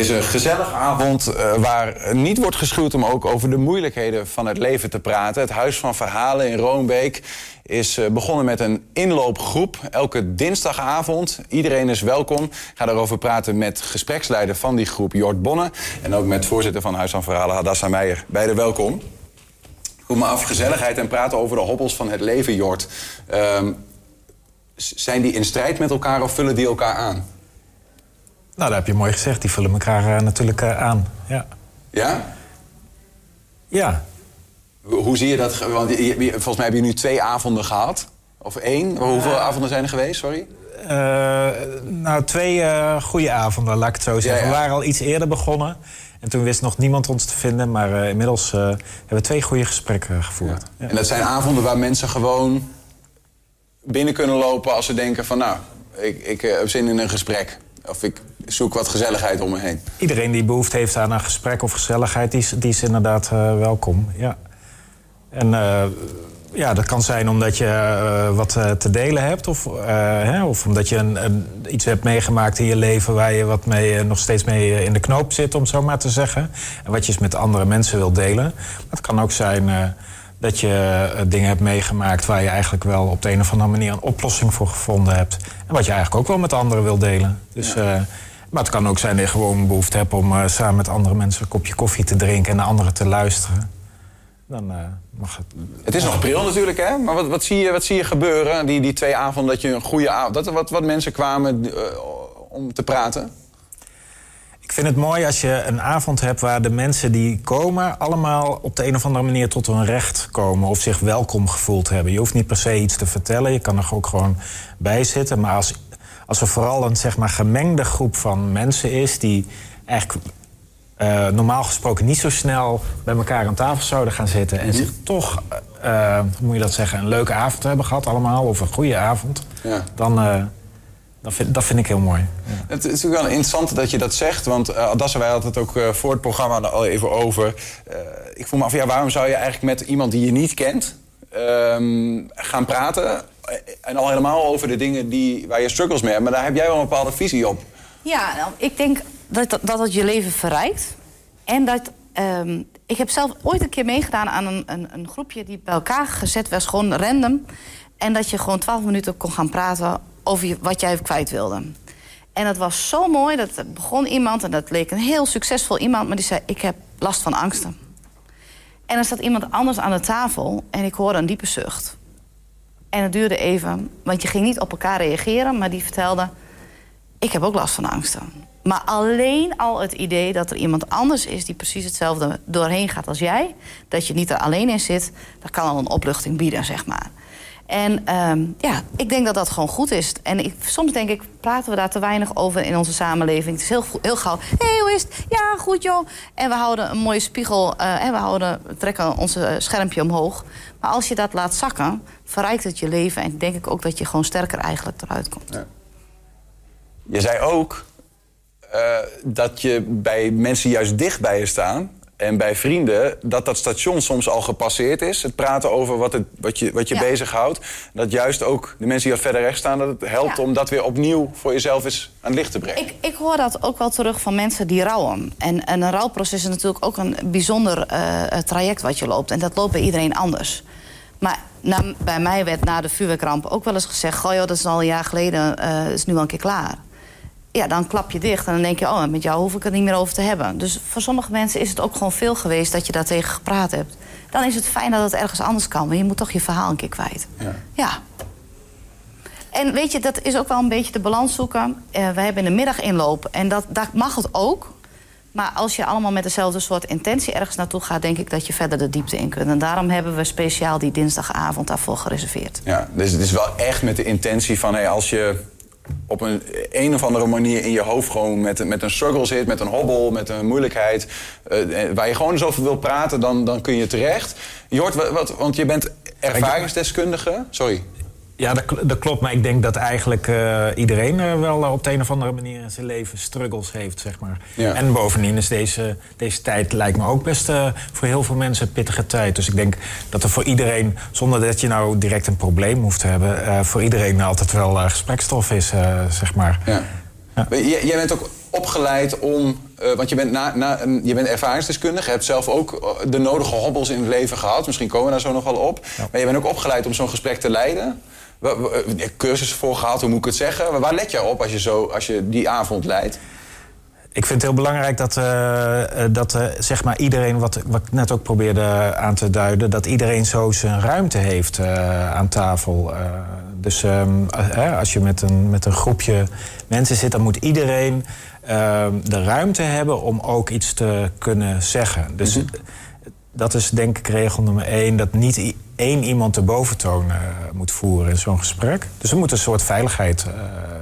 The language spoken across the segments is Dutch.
is een gezellige avond uh, waar niet wordt geschuwd om ook over de moeilijkheden van het leven te praten. Het Huis van Verhalen in Roombeek is uh, begonnen met een inloopgroep. Elke dinsdagavond. Iedereen is welkom. Ik ga daarover praten met gespreksleider van die groep, Jort Bonne. En ook met voorzitter van Huis van Verhalen, Hadassa Meijer. Beide welkom. Kom maar af, gezelligheid en praten over de hobbels van het leven, Jort. Uh, zijn die in strijd met elkaar of vullen die elkaar aan? Nou, dat heb je mooi gezegd. Die vullen elkaar uh, natuurlijk uh, aan. Ja? Ja. ja. Hoe zie je dat? Want volgens mij heb je nu twee avonden gehad. Of één? Hoeveel avonden zijn er geweest, sorry? Uh, nou, twee goede avonden, laat ik het zo zeggen. Ja, ja. We waren al iets eerder begonnen. En toen wist nog niemand ons te vinden. Maar inmiddels hebben we twee goede gesprekken gevoerd. Ja. En dat zijn avonden waar mensen gewoon binnen kunnen lopen... als ze denken van, nou, ik, ik heb zin in een gesprek. Of ik zoek wat gezelligheid om me heen. Iedereen die behoefte heeft aan een gesprek of gezelligheid, die is, die is inderdaad uh, welkom. Ja. En uh, ja, dat kan zijn omdat je uh, wat te delen hebt, of, hè, of omdat je een, een, iets hebt meegemaakt in je leven waar je wat mee, nog steeds mee in de knoop zit, om zo maar te zeggen. En wat je eens met andere mensen wil delen. Maar het kan ook zijn dat je dingen hebt meegemaakt waar je eigenlijk wel op de een of andere manier een oplossing voor gevonden hebt. En wat je eigenlijk ook wel met anderen wil delen. Dus, ja. Maar het kan ook zijn dat je gewoon behoefte hebt om uh, samen met andere mensen een kopje koffie te drinken en naar anderen te luisteren. Dan uh, mag het. Het is nog april natuurlijk, hè? Maar wat, wat, zie, je, wat zie je gebeuren, die, die twee avonden, dat je een goede avond. Dat er wat, wat mensen kwamen om te praten? Ik vind het mooi als je een avond hebt waar de mensen die komen... allemaal op de een of andere manier tot hun recht komen... of zich welkom gevoeld hebben. Je hoeft niet per se iets te vertellen, je kan er ook gewoon bij zitten. Maar als, als er vooral een zeg maar, gemengde groep van mensen is... die eigenlijk uh, normaal gesproken niet zo snel bij elkaar aan tafel zouden gaan zitten... en mm -hmm. zich toch, uh, hoe moet je dat zeggen, een leuke avond hebben gehad allemaal... of een goede avond, ja. dan... Uh, dat vind, dat vind, ik heel mooi. Ja. Het is natuurlijk wel interessant dat je dat zegt. Want uh, Adassa, wij hadden het ook uh, voor het programma al even over. Uh, ik vroeg me af, ja, waarom zou je eigenlijk met iemand die je niet kent... Um, gaan praten? En al helemaal over de dingen die, waar je struggles mee hebt. Maar daar heb jij wel een bepaalde visie op. Ja, nou, ik denk dat, dat je leven verrijkt. En dat... Um, ik heb zelf ooit een keer meegedaan aan een, een, een groepje die bij elkaar gezet was. Gewoon random. En dat je gewoon twaalf minuten kon gaan praten over wat jij kwijt wilde. En dat was zo mooi. Dat begon iemand, en dat leek een heel succesvol iemand... maar die zei, ik heb last van angsten. En er zat iemand anders aan de tafel en ik hoorde een diepe zucht. En het duurde even, want je ging niet op elkaar reageren... maar die vertelde, ik heb ook last van angsten. Maar alleen al het idee dat er iemand anders is... die precies hetzelfde doorheen gaat als jij... dat je niet er alleen in zit, dat kan al een opluchting bieden, zeg maar. En um, ja, ik denk dat dat gewoon goed is. En ik, soms denk ik, praten we daar te weinig over in onze samenleving. Het is heel, heel gauw, hé, hey, hoe is het? Ja, goed joh. En we houden een mooie spiegel, uh, en we, houden, trekken ons schermpje omhoog. Maar als je dat laat zakken, verrijkt het je leven. En denk ik ook dat je gewoon sterker eigenlijk eruit komt. Ja. Je zei ook uh, dat je bij mensen juist dicht bij je staan en bij vrienden dat dat station soms al gepasseerd is. Het praten over wat, het, wat je, wat je ja. bezighoudt. Dat juist ook de mensen die wat verder recht staan... dat het helpt ja. om dat weer opnieuw voor jezelf eens aan het licht te brengen. Ik, ik hoor dat ook wel terug van mensen die rouwen. En, en een rouwproces is natuurlijk ook een bijzonder uh, traject wat je loopt. En dat loopt bij iedereen anders. Maar na, bij mij werd na de vuurwerkramp ook wel eens gezegd... goh joh, dat is al een jaar geleden, uh, is nu al een keer klaar ja, dan klap je dicht en dan denk je... oh, met jou hoef ik het niet meer over te hebben. Dus voor sommige mensen is het ook gewoon veel geweest... dat je daar tegen gepraat hebt. Dan is het fijn dat het ergens anders kan. Maar je moet toch je verhaal een keer kwijt. Ja. ja. En weet je, dat is ook wel een beetje de balans zoeken. Uh, we hebben in de middag inloop en dat, dat mag het ook. Maar als je allemaal met dezelfde soort intentie ergens naartoe gaat... denk ik dat je verder de diepte in kunt. En daarom hebben we speciaal die dinsdagavond daarvoor gereserveerd. Ja, dus het is wel echt met de intentie van... Hey, als je op een, een of andere manier in je hoofd gewoon met, met een struggle zit, met een hobbel, met een moeilijkheid, uh, waar je gewoon eens over wil praten, dan, dan kun je terecht. Jort, wat, wat, want je bent ervaringsdeskundige. Sorry. Ja, dat, dat, klopt. Maar ik denk dat eigenlijk uh, iedereen uh, wel uh, op de een of andere manier in zijn leven struggles heeft, zeg maar. Ja. En bovendien is deze, deze tijd, lijkt me ook best voor heel veel mensen een pittige tijd. Dus ik denk dat er voor iedereen, zonder dat je nou direct een probleem hoeft te hebben, voor iedereen altijd wel gesprekstof is, zeg maar. Ja. Ja. Jij bent ook opgeleid om... eh, want je bent, na, na, je bent ervaringsdeskundige. Je hebt zelf ook eh, de nodige hobbels in het leven gehad. Misschien komen we daar zo nog wel op. Maar je bent ook opgeleid om zo'n gesprek te leiden. Eh, cursussen voor gehad, hoe moet ik het zeggen? Waar let jij op als je, zo, als je die avond leidt? Ik vind het heel belangrijk dat, dat zeg maar iedereen, wat, wat ik net ook probeerde aan te duiden, dat iedereen zo zijn ruimte heeft aan tafel. Dus ehm, eh, als je met een, met een groepje mensen zit, dan moet iedereen ehm, de ruimte hebben om ook iets te kunnen zeggen. Dus dat is denk ik regel nummer één, dat niet één iemand de boventoon eh, moet voeren in zo'n gesprek. Dus er moet een soort veiligheid eh,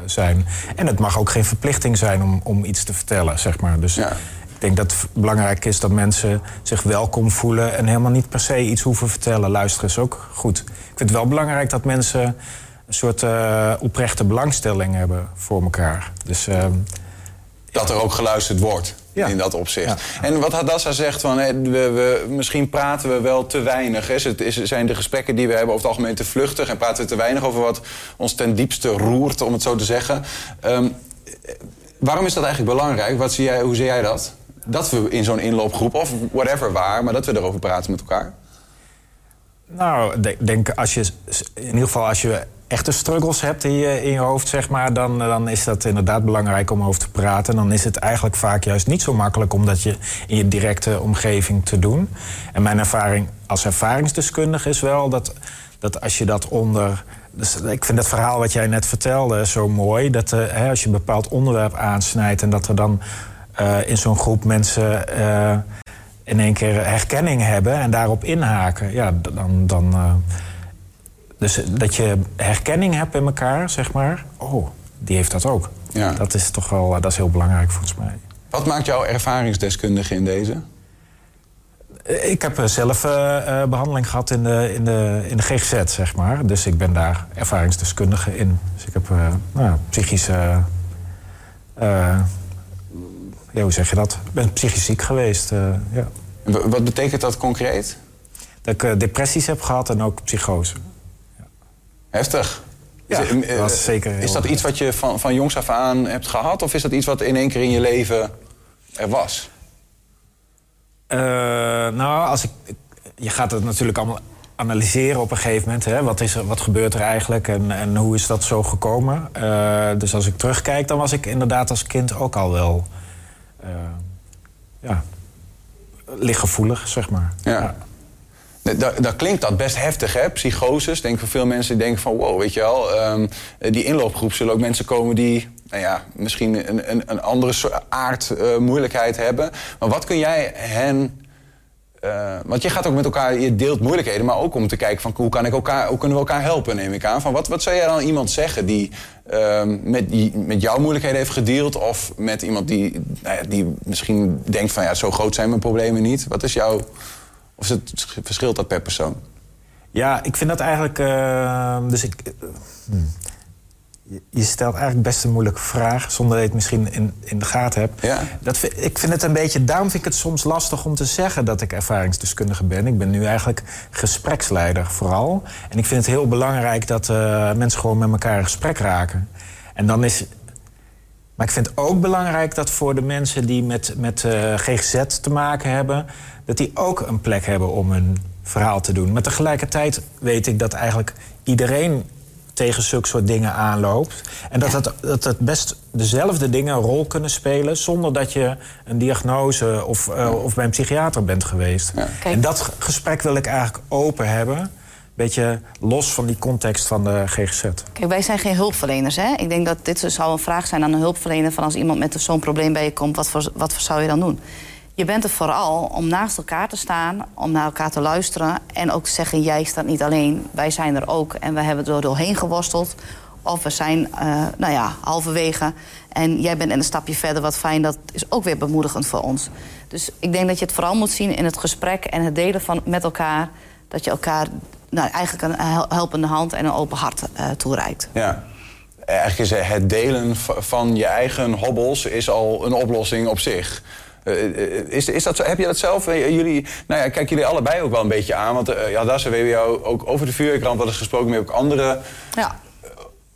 zijn. En het mag ook geen verplichting zijn om, om iets te vertellen, zeg maar. Dus Ja. ik denk dat het belangrijk is dat mensen zich welkom voelen... en helemaal niet per se iets hoeven vertellen. Luisteren is ook goed. Ik vind het wel belangrijk dat mensen een soort eh, oprechte belangstelling hebben voor elkaar. Dus ehm, Dat er ook geluisterd wordt Ja. in dat opzicht. Ja. En wat Hadassa zegt, van, we, we, misschien praten we wel te weinig. Is het, is, zijn de gesprekken die we hebben over het algemeen te vluchtig... en praten we te weinig over wat ons ten diepste roert, om het zo te zeggen. Ehm, eh, waarom is dat eigenlijk belangrijk? Wat zie jij, hoe zie jij dat? Dat we in zo'n inloopgroep, of whatever waar... maar dat we erover praten met elkaar. Nou, ik denk, denk als je in ieder geval als je echte struggles hebt in je, in je hoofd, zeg maar, dan, dan is dat inderdaad belangrijk om over te praten. Dan is het eigenlijk vaak juist niet zo makkelijk om dat je in je directe omgeving te doen. En mijn ervaring als ervaringsdeskundige is wel dat, dat als je dat onder. Dus ik vind dat verhaal wat jij net vertelde zo mooi. Dat eh, hè, als je een bepaald onderwerp aansnijdt en dat er dan eh, in zo'n groep mensen. eh, in één keer herkenning hebben en daarop inhaken. Ja, dan. dan dus dat je herkenning hebt in elkaar, zeg maar. Oh, die heeft dat ook. Ja. Dat is toch wel eh, dat is heel belangrijk volgens mij. Wat maakt jou ervaringsdeskundige in deze? Eh, Ik heb eh, zelf eh, eh, behandeling gehad in de, in, de, in de GGZ, zeg maar. Dus ik ben daar ervaringsdeskundige in. Dus ik heb eh, nou, psychische... ja, hoe zeg je dat? Ik ben psychisch ziek geweest, ja. Wat betekent dat concreet? Dat ik depressies heb gehad en ook psychose. Heftig. Ja, Is, eh, dat zeker Is dat iets wat je van, van jongs af aan hebt gehad? Of is dat iets wat in één keer in je leven er was? Eh, nou, als ik, je gaat het natuurlijk allemaal analyseren op een gegeven moment. Hè? Wat, is er, wat gebeurt er eigenlijk en, en hoe is dat zo gekomen? Eh, dus als ik terugkijk, dan was ik inderdaad als kind ook al wel... ja, lichtgevoelig, zeg maar. Ja. Dat, klinkt dat best heftig, hè? Psychoses. Denk voor veel mensen die denken van... wow, weet je wel... ehm, die inloopgroep zullen ook mensen komen die... Nou ja, misschien een, een, een andere soort aard eh, moeilijkheid hebben. Maar wat kun jij hen... eh, want je gaat ook met elkaar, je deelt moeilijkheden, maar ook om te kijken van hoe, kan ik elkaar, hoe kunnen we elkaar helpen, neem ik aan. Van wat, wat zou jij dan iemand zeggen die, ehm, met, die met jouw moeilijkheden heeft gedeeld, of met iemand die, nou ja, die misschien denkt van ja, zo groot zijn mijn problemen niet. Wat is jouw, of het, verschilt dat per persoon? Ja, ik vind dat eigenlijk. eh, dus ik. eh, hmm. Je- stelt eigenlijk best een moeilijke vraag, zonder dat je het misschien in, in de gaten hebt. Ja. Dat, vind- ik vind het een beetje, daarom vind ik het soms lastig om te zeggen dat ik ervaringsdeskundige ben. Ik ben nu eigenlijk gespreksleider vooral. En ik vind het heel belangrijk dat eh, mensen gewoon met elkaar in gesprek raken. En dan is. Maar ik vind het ook belangrijk dat voor de mensen die met, met eh, GGZ te maken hebben, dat die ook een plek hebben om hun verhaal te doen. Maar tegelijkertijd weet ik dat eigenlijk iedereen tegen zulke soort dingen aanloopt. En dat, het, dat het best dezelfde dingen een rol kunnen spelen... zonder dat je een diagnose of, eh, of bij een psychiater bent geweest. Ja. En dat gesprek wil ik eigenlijk open hebben. Beetje los van die context van de GGZ. Kijk, wij zijn geen hulpverleners. Hè? Ik denk dat dit zou een vraag zijn aan een hulpverlener... van als iemand met zo'n probleem bij je komt, wat voor, wat zou je dan doen? Je bent er vooral om naast elkaar te staan, om naar elkaar te luisteren... en ook te zeggen, jij staat niet alleen, wij zijn er ook... en we hebben er doorheen geworsteld. Of we zijn, eh, nou ja, halverwege en jij bent een stapje verder, wat fijn. Dat is ook weer bemoedigend voor ons. Dus ik denk dat je het vooral moet zien in het gesprek... en het delen van, met elkaar, dat je elkaar nou, eigenlijk een hel- helpende hand en een open hart eh, toereikt. Ja. Eigenlijk is het delen van je eigen hobbels is al een oplossing op zich. Eh, eh, Is, is dat zo? Heb je dat zelf? Jullie, nou ja, kijk jullie allebei ook wel een beetje aan. Want eh, ja, daar hebben we jou ook over de vuurkrant wel eens gesproken. Maar hebt ook andere Ja.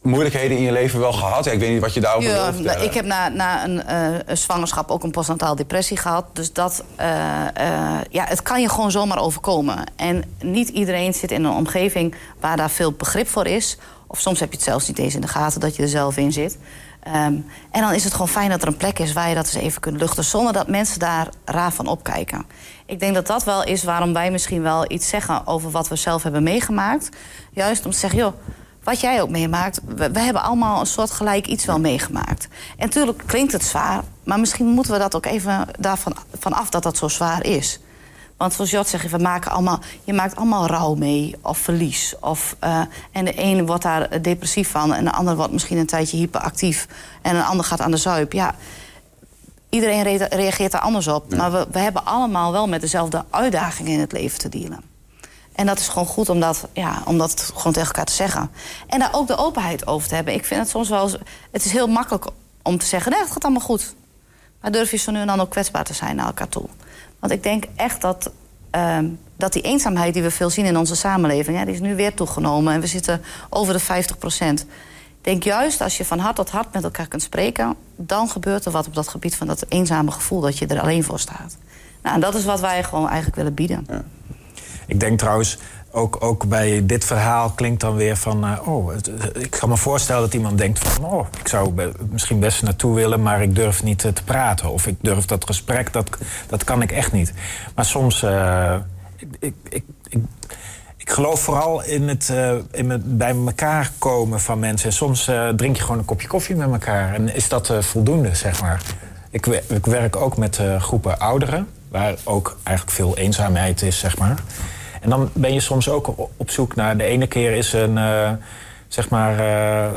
Moeilijkheden in je leven wel gehad? Ja, ik weet niet wat je daarover Ja, vertellen. ik heb na, na een, eh, een zwangerschap ook een postnataal depressie gehad. Dus dat, eh, eh, ja, het kan je gewoon zomaar overkomen. En niet iedereen zit in een omgeving waar daar veel begrip voor is. Of soms heb je het zelfs niet eens in de gaten dat je er zelf in zit. Ehm, en dan is het gewoon fijn dat er een plek is waar je dat eens even kunt luchten... zonder dat mensen daar raar van opkijken. Ik denk dat dat wel is waarom wij misschien wel iets zeggen... over wat we zelf hebben meegemaakt. Juist om te zeggen, joh, wat jij ook meemaakt... we, we hebben allemaal een soort gelijk iets wel meegemaakt. En natuurlijk klinkt het zwaar... maar misschien moeten we dat ook even daarvan van af dat dat zo zwaar is... Want zoals Jot zegt, we maken allemaal, je maakt allemaal rouw mee of verlies. Of, eh, en de ene wordt daar depressief van... en de ander wordt misschien een tijdje hyperactief... en een ander gaat aan de zuip. Ja, iedereen re- reageert daar anders op. Maar we, we hebben allemaal wel met dezelfde uitdagingen in het leven te dealen. En dat is gewoon goed om dat, ja, om dat gewoon tegen elkaar te zeggen. En daar ook de openheid over te hebben. Ik vind het soms wel... Het is heel makkelijk om te zeggen... nee, het gaat allemaal goed. Maar durf je zo nu en dan ook kwetsbaar te zijn naar elkaar toe? Want ik denk echt dat, ehm, dat die eenzaamheid die we veel zien in onze samenleving... Ja, die is nu weer toegenomen en we zitten over de 50 procent. Ik denk juist als je van hart tot hart met elkaar kunt spreken... dan gebeurt er wat op dat gebied van dat eenzame gevoel... dat je er alleen voor staat. Nou, en dat is wat wij gewoon eigenlijk willen bieden. Ik denk trouwens, ook, ook bij dit verhaal klinkt dan weer van... eh, oh, het- ik kan me voorstellen dat iemand denkt van... oh, ik zou misschien best naartoe willen, maar ik durf niet eh, te praten. Of ik durf dat gesprek, dat, dat kan ik echt niet. Maar soms... eh, ik, ik, ik, ik, geloof vooral in het, eh, in het bij elkaar komen van mensen. En soms eh, drink je gewoon een kopje koffie met elkaar. En is dat eh, voldoende, zeg maar. Ik, ik werk ook met eh, groepen ouderen... waar ook eigenlijk veel eenzaamheid is, zeg maar. En dan ben je soms ook op, zoek naar... de ene keer is een, eh, zeg maar... eh,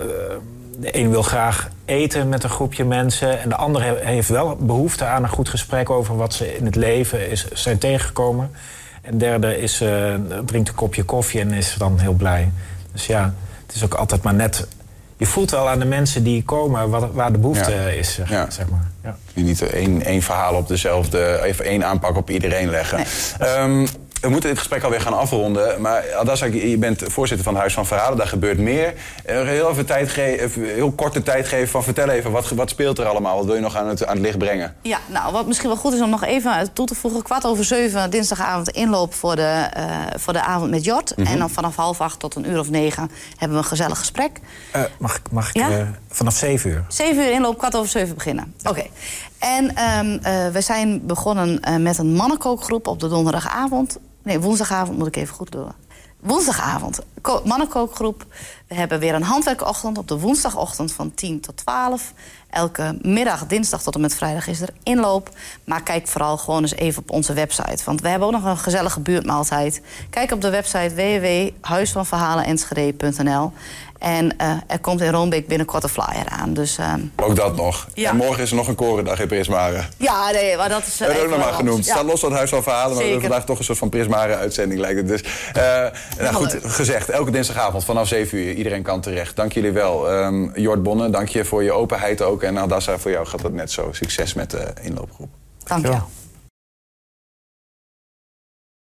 de een wil graag eten met een groepje mensen... en de andere he- heeft wel behoefte aan een goed gesprek... over wat ze in het leven is, zijn tegengekomen. En de derde is, eh, drinkt een kopje koffie en is dan heel blij. Dus ja, het is ook altijd maar net... Je voelt wel aan de mensen die komen wat, waar de behoefte Ja. is, zeg, Ja. zeg maar. Ja. Je niet één, één verhaal op dezelfde, even één aanpak op iedereen leggen. Ehm, we moeten dit gesprek alweer gaan afronden. Maar Adassa, je bent voorzitter van het Huis van Verhalen. Daar gebeurt meer. Eh, heel, even tijd ge- even heel korte tijd geven van vertel even. Wat, wat speelt er allemaal? Wat wil je nog aan het, aan het licht brengen? Ja, nou, wat misschien wel goed is om nog even toe te voegen... kwart over zeven dinsdagavond inloop voor de, eh, voor de avond met Jort. En dan vanaf half acht tot een uur of negen hebben we een gezellig gesprek. Eh, mag ik, mag ik Ja? eh, vanaf zeven uur? Zeven uur inloop, kwart over zeven beginnen. Oké. En ehm, eh, we zijn begonnen eh, met een mannenkookgroep op de donderdagavond. Nee, woensdagavond moet ik even goed doen. Woensdagavond, ko- mannenkookgroep. We hebben weer een handwerkochtend op de woensdagochtend van 10 tot 12. Elke middag, dinsdag tot en met vrijdag is er inloop. Maar kijk vooral gewoon eens even op onze website. Want we hebben ook nog een gezellige buurtmaaltijd. Kijk op de website www.huisvanverhalenenschede.nl. En eh, er komt in Roombeek binnenkort een flyer aan. Dus ehm, Ook dat nog. Ja. En morgen is er nog een korendag in Prismare. ja, nee, maar dat is... Dat eh, heb ik ook nog maar genoemd. Het anders. staat los van het Huis van Verhalen, maar we hebben vandaag toch een soort van Prismare-uitzending lijkt het. Dus, eh, nou goed, leuk. gezegd, elke dinsdagavond vanaf 7 uur. Iedereen kan terecht. Dank jullie wel. Ehm Jort Bonne, dank je voor je openheid ook. En Adassa, voor jou gaat dat net zo. Succes met de inloopgroep. Dank je wel.